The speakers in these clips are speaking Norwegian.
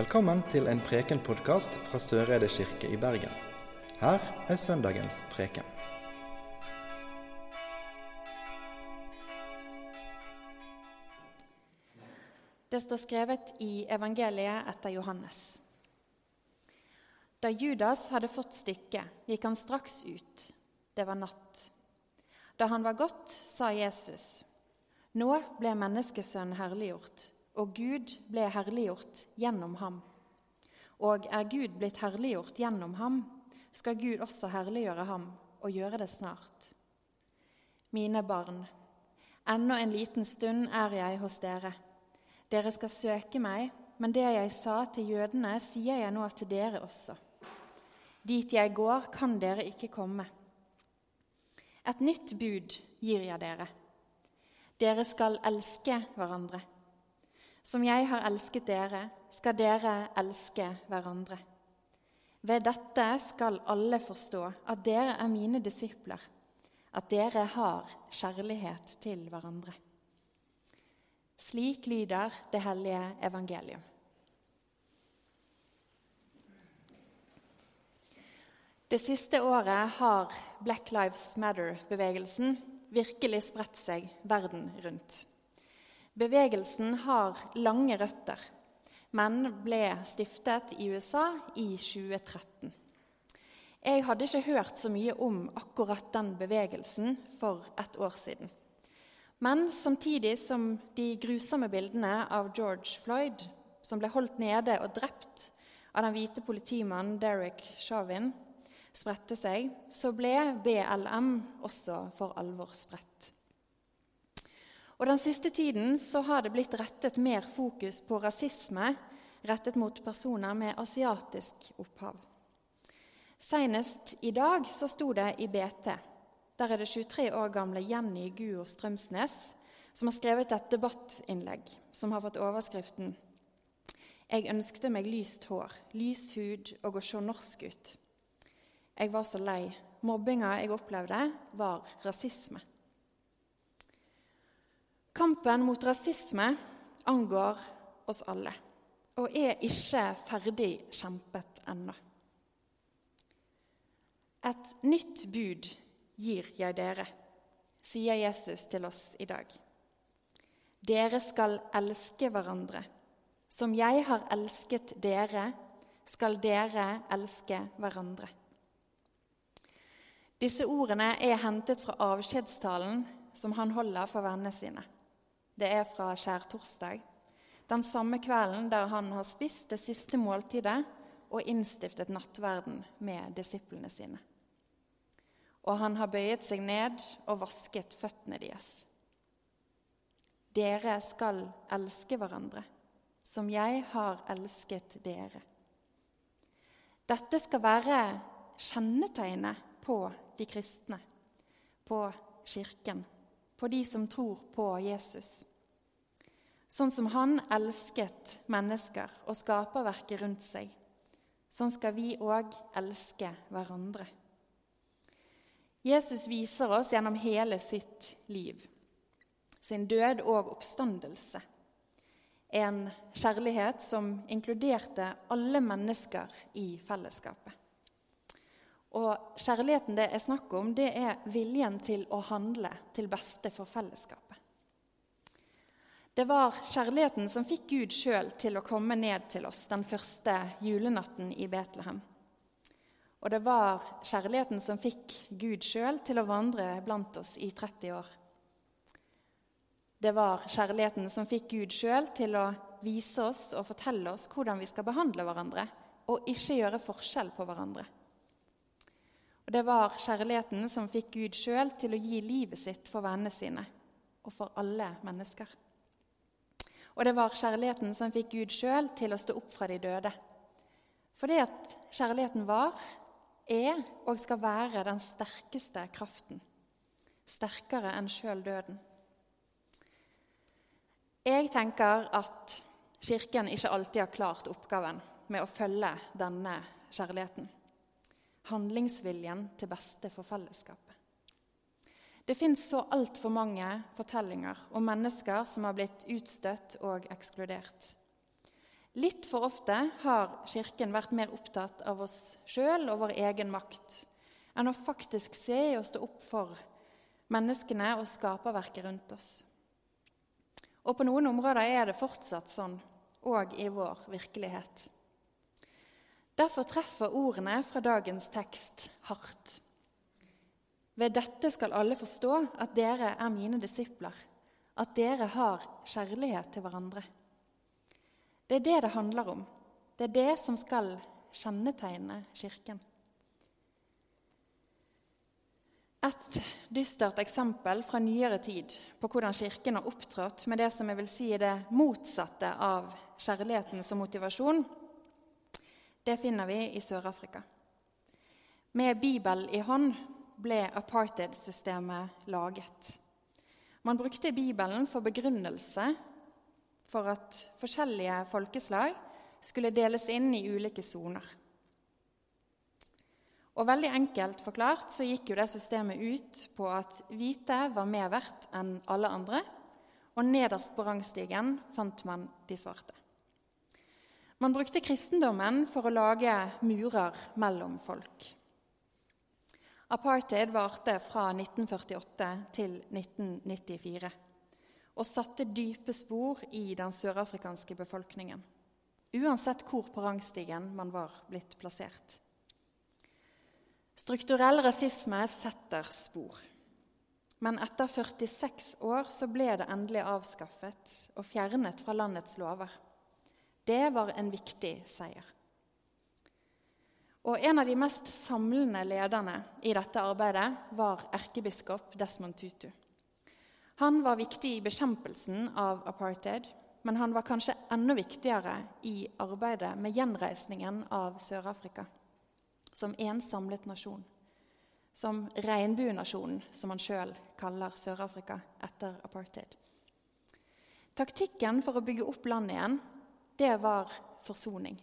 Velkommen til en Preken-podkast fra Søreide kirke i Bergen. Her er søndagens preken. Det står skrevet i evangeliet etter Johannes. Da Judas hadde fått stykket, gikk han straks ut. Det var natt. Da han var gått, sa Jesus, Nå ble menneskesønnen herliggjort, og Gud ble herliggjort gjennom ham. Og er Gud blitt herliggjort gjennom ham, skal Gud også herliggjøre ham og gjøre det snart. Mine barn, ennå en liten stund er jeg hos dere. Dere skal søke meg, men det jeg sa til jødene, sier jeg nå til dere også. Dit jeg går, kan dere ikke komme. Et nytt bud gir jeg dere. Dere skal elske hverandre. Som jeg har elsket dere, skal dere elske hverandre. Ved dette skal alle forstå at dere er mine disipler, at dere har kjærlighet til hverandre. Slik lyder det hellige evangelium. Det siste året har Black Lives Matter-bevegelsen virkelig spredt seg verden rundt. Bevegelsen har lange røtter, men ble stiftet i USA i 2013. Jeg hadde ikke hørt så mye om akkurat den bevegelsen for et år siden. Men samtidig som de grusomme bildene av George Floyd, som ble holdt nede og drept av den hvite politimannen Derek Chauvin, spredte seg, så ble BLM også for alvor spredt. Og Den siste tiden så har det blitt rettet mer fokus på rasisme rettet mot personer med asiatisk opphav. Senest i dag så sto det i BT. Der er det 23 år gamle Jenny Guo Strømsnes som har skrevet et debattinnlegg som har fått overskriften 'Jeg ønskte meg lyst hår, lys hud og å se norsk ut'. Jeg var så lei. Mobbinga jeg opplevde, var rasisme. Kampen mot rasisme angår oss alle og er ikke ferdig kjempet ennå. Et nytt bud gir jeg dere, sier Jesus til oss i dag. Dere skal elske hverandre. Som jeg har elsket dere, skal dere elske hverandre. Disse ordene er hentet fra avskjedstalen som han holder for vennene sine. Det er fra skjærtorsdag, den samme kvelden der han har spist det siste måltidet og innstiftet nattverden med disiplene sine. Og han har bøyet seg ned og vasket føttene deres. Dere skal elske hverandre, som jeg har elsket dere. Dette skal være kjennetegnet på de kristne, på Kirken, på de som tror på Jesus. Sånn som han elsket mennesker og skaperverket rundt seg, sånn skal vi òg elske hverandre. Jesus viser oss gjennom hele sitt liv, sin død og oppstandelse, en kjærlighet som inkluderte alle mennesker i fellesskapet. Og kjærligheten det er snakk om, det er viljen til å handle til beste for fellesskapet. Det var kjærligheten som fikk Gud sjøl til å komme ned til oss den første julenatten i Betlehem. Og det var kjærligheten som fikk Gud sjøl til å vandre blant oss i 30 år. Det var kjærligheten som fikk Gud sjøl til å vise oss og fortelle oss hvordan vi skal behandle hverandre, og ikke gjøre forskjell på hverandre. Og Det var kjærligheten som fikk Gud sjøl til å gi livet sitt for vennene sine og for alle mennesker. Og det var kjærligheten som fikk Gud sjøl til å stå opp fra de døde. Fordi at kjærligheten var, er og skal være den sterkeste kraften. Sterkere enn sjøl døden. Jeg tenker at Kirken ikke alltid har klart oppgaven med å følge denne kjærligheten handlingsviljen til beste for fellesskapet. Det fins så altfor mange fortellinger om mennesker som har blitt utstøtt og ekskludert. Litt for ofte har Kirken vært mer opptatt av oss sjøl og vår egen makt enn å faktisk se og stå opp for menneskene og skaperverket rundt oss. Og på noen områder er det fortsatt sånn, òg i vår virkelighet. Derfor treffer ordene fra dagens tekst hardt. Ved dette skal alle forstå at dere er mine disipler, at dere har kjærlighet til hverandre. Det er det det handler om. Det er det som skal kjennetegne Kirken. Et dystert eksempel fra nyere tid på hvordan Kirken har opptrådt med det som jeg vil si er det motsatte av kjærligheten som motivasjon, det finner vi i Sør-Afrika. Med Bibel i hånd ble apartheid-systemet laget. Man brukte Bibelen for begrunnelse for at forskjellige folkeslag skulle deles inn i ulike soner. Og veldig enkelt forklart så gikk jo det systemet ut på at hvite var mer verdt enn alle andre, og nederst på rangstigen fant man de svarte. Man brukte kristendommen for å lage murer mellom folk. Apartheid varte fra 1948 til 1994 og satte dype spor i den sørafrikanske befolkningen, uansett hvor på rangstigen man var blitt plassert. Strukturell rasisme setter spor. Men etter 46 år så ble det endelig avskaffet og fjernet fra landets lover. Det var en viktig seier. Og En av de mest samlende lederne i dette arbeidet var erkebiskop Desmond Tutu. Han var viktig i bekjempelsen av apartheid, men han var kanskje enda viktigere i arbeidet med gjenreisningen av Sør-Afrika som én samlet nasjon. Som regnbuenasjonen, som han sjøl kaller Sør-Afrika etter apartheid. Taktikken for å bygge opp landet igjen, det var forsoning.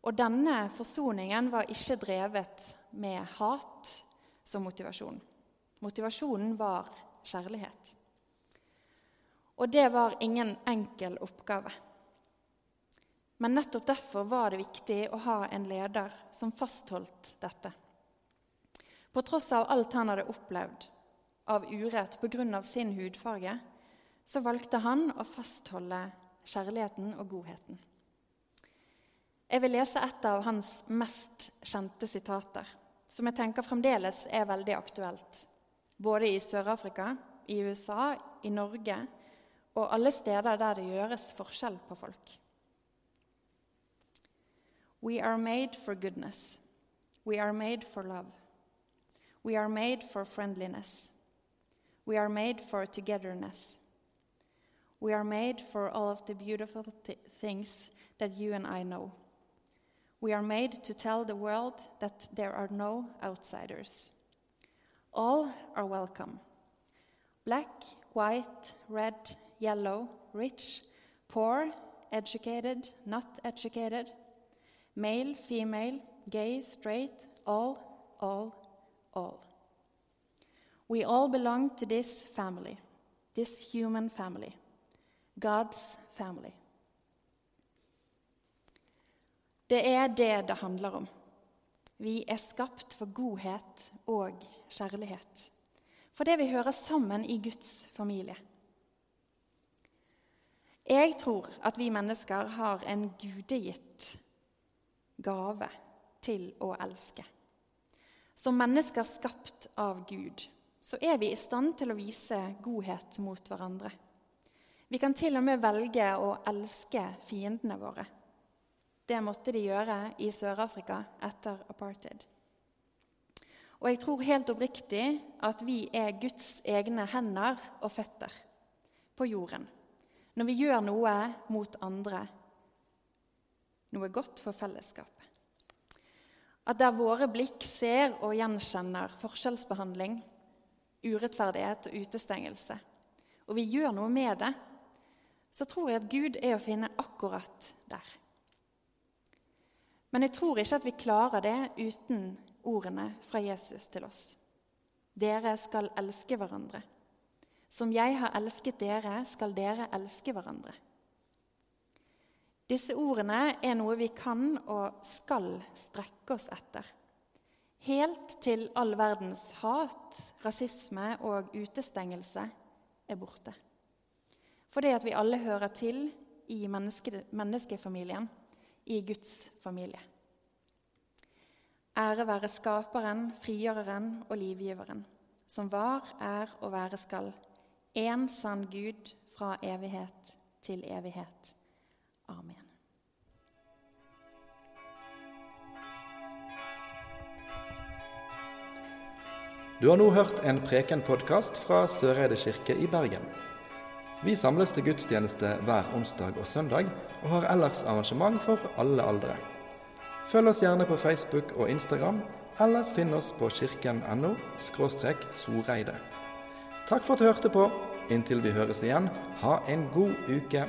Og denne forsoningen var ikke drevet med hat som motivasjon. Motivasjonen var kjærlighet. Og det var ingen enkel oppgave. Men nettopp derfor var det viktig å ha en leder som fastholdt dette. På tross av alt han hadde opplevd av urett pga. sin hudfarge, så valgte han å fastholde kjærligheten og godheten. Jeg vil lese et av hans mest kjente sitater, som jeg tenker fremdeles er veldig aktuelt både i Sør-Afrika, i USA, i Norge og alle steder der det gjøres forskjell på folk. We are made for goodness. We are made for love. We are made for friendliness. We are made for togetherness. We are made for all of the beautiful th things that you and I know. We are made to tell the world that there are no outsiders. All are welcome. Black, white, red, yellow, rich, poor, educated, not educated, male, female, gay, straight, all, all, all. We all belong to this family, this human family, God's family. Det er det det handler om. Vi er skapt for godhet og kjærlighet. For det vi hører sammen i Guds familie. Jeg tror at vi mennesker har en gudegitt gave til å elske. Som mennesker skapt av Gud så er vi i stand til å vise godhet mot hverandre. Vi kan til og med velge å elske fiendene våre. Det måtte de gjøre i Sør-Afrika etter apartheid. Og jeg tror helt oppriktig at vi er Guds egne hender og føtter på jorden når vi gjør noe mot andre, noe godt for fellesskapet. At der våre blikk ser og gjenkjenner forskjellsbehandling, urettferdighet og utestengelse, og vi gjør noe med det, så tror jeg at Gud er å finne akkurat der. Men jeg tror ikke at vi klarer det uten ordene fra Jesus til oss. Dere skal elske hverandre. Som jeg har elsket dere, skal dere elske hverandre. Disse ordene er noe vi kan og skal strekke oss etter. Helt til all verdens hat, rasisme og utestengelse er borte. Fordi at vi alle hører til i menneske, menneskefamilien, i Guds familie. Ære være Skaperen, Frigjøreren og Livgiveren, som var, er og være skal, én sann Gud fra evighet til evighet. Amen. Du har nå hørt en Preken-podkast fra Søreide kirke i Bergen. Vi samles til gudstjeneste hver onsdag og søndag, og har ellers arrangement for alle aldre. Følg oss gjerne på Facebook og Instagram, eller finn oss på kirken.no soreide. Takk for at du hørte på. Inntil vi høres igjen, ha en god uke.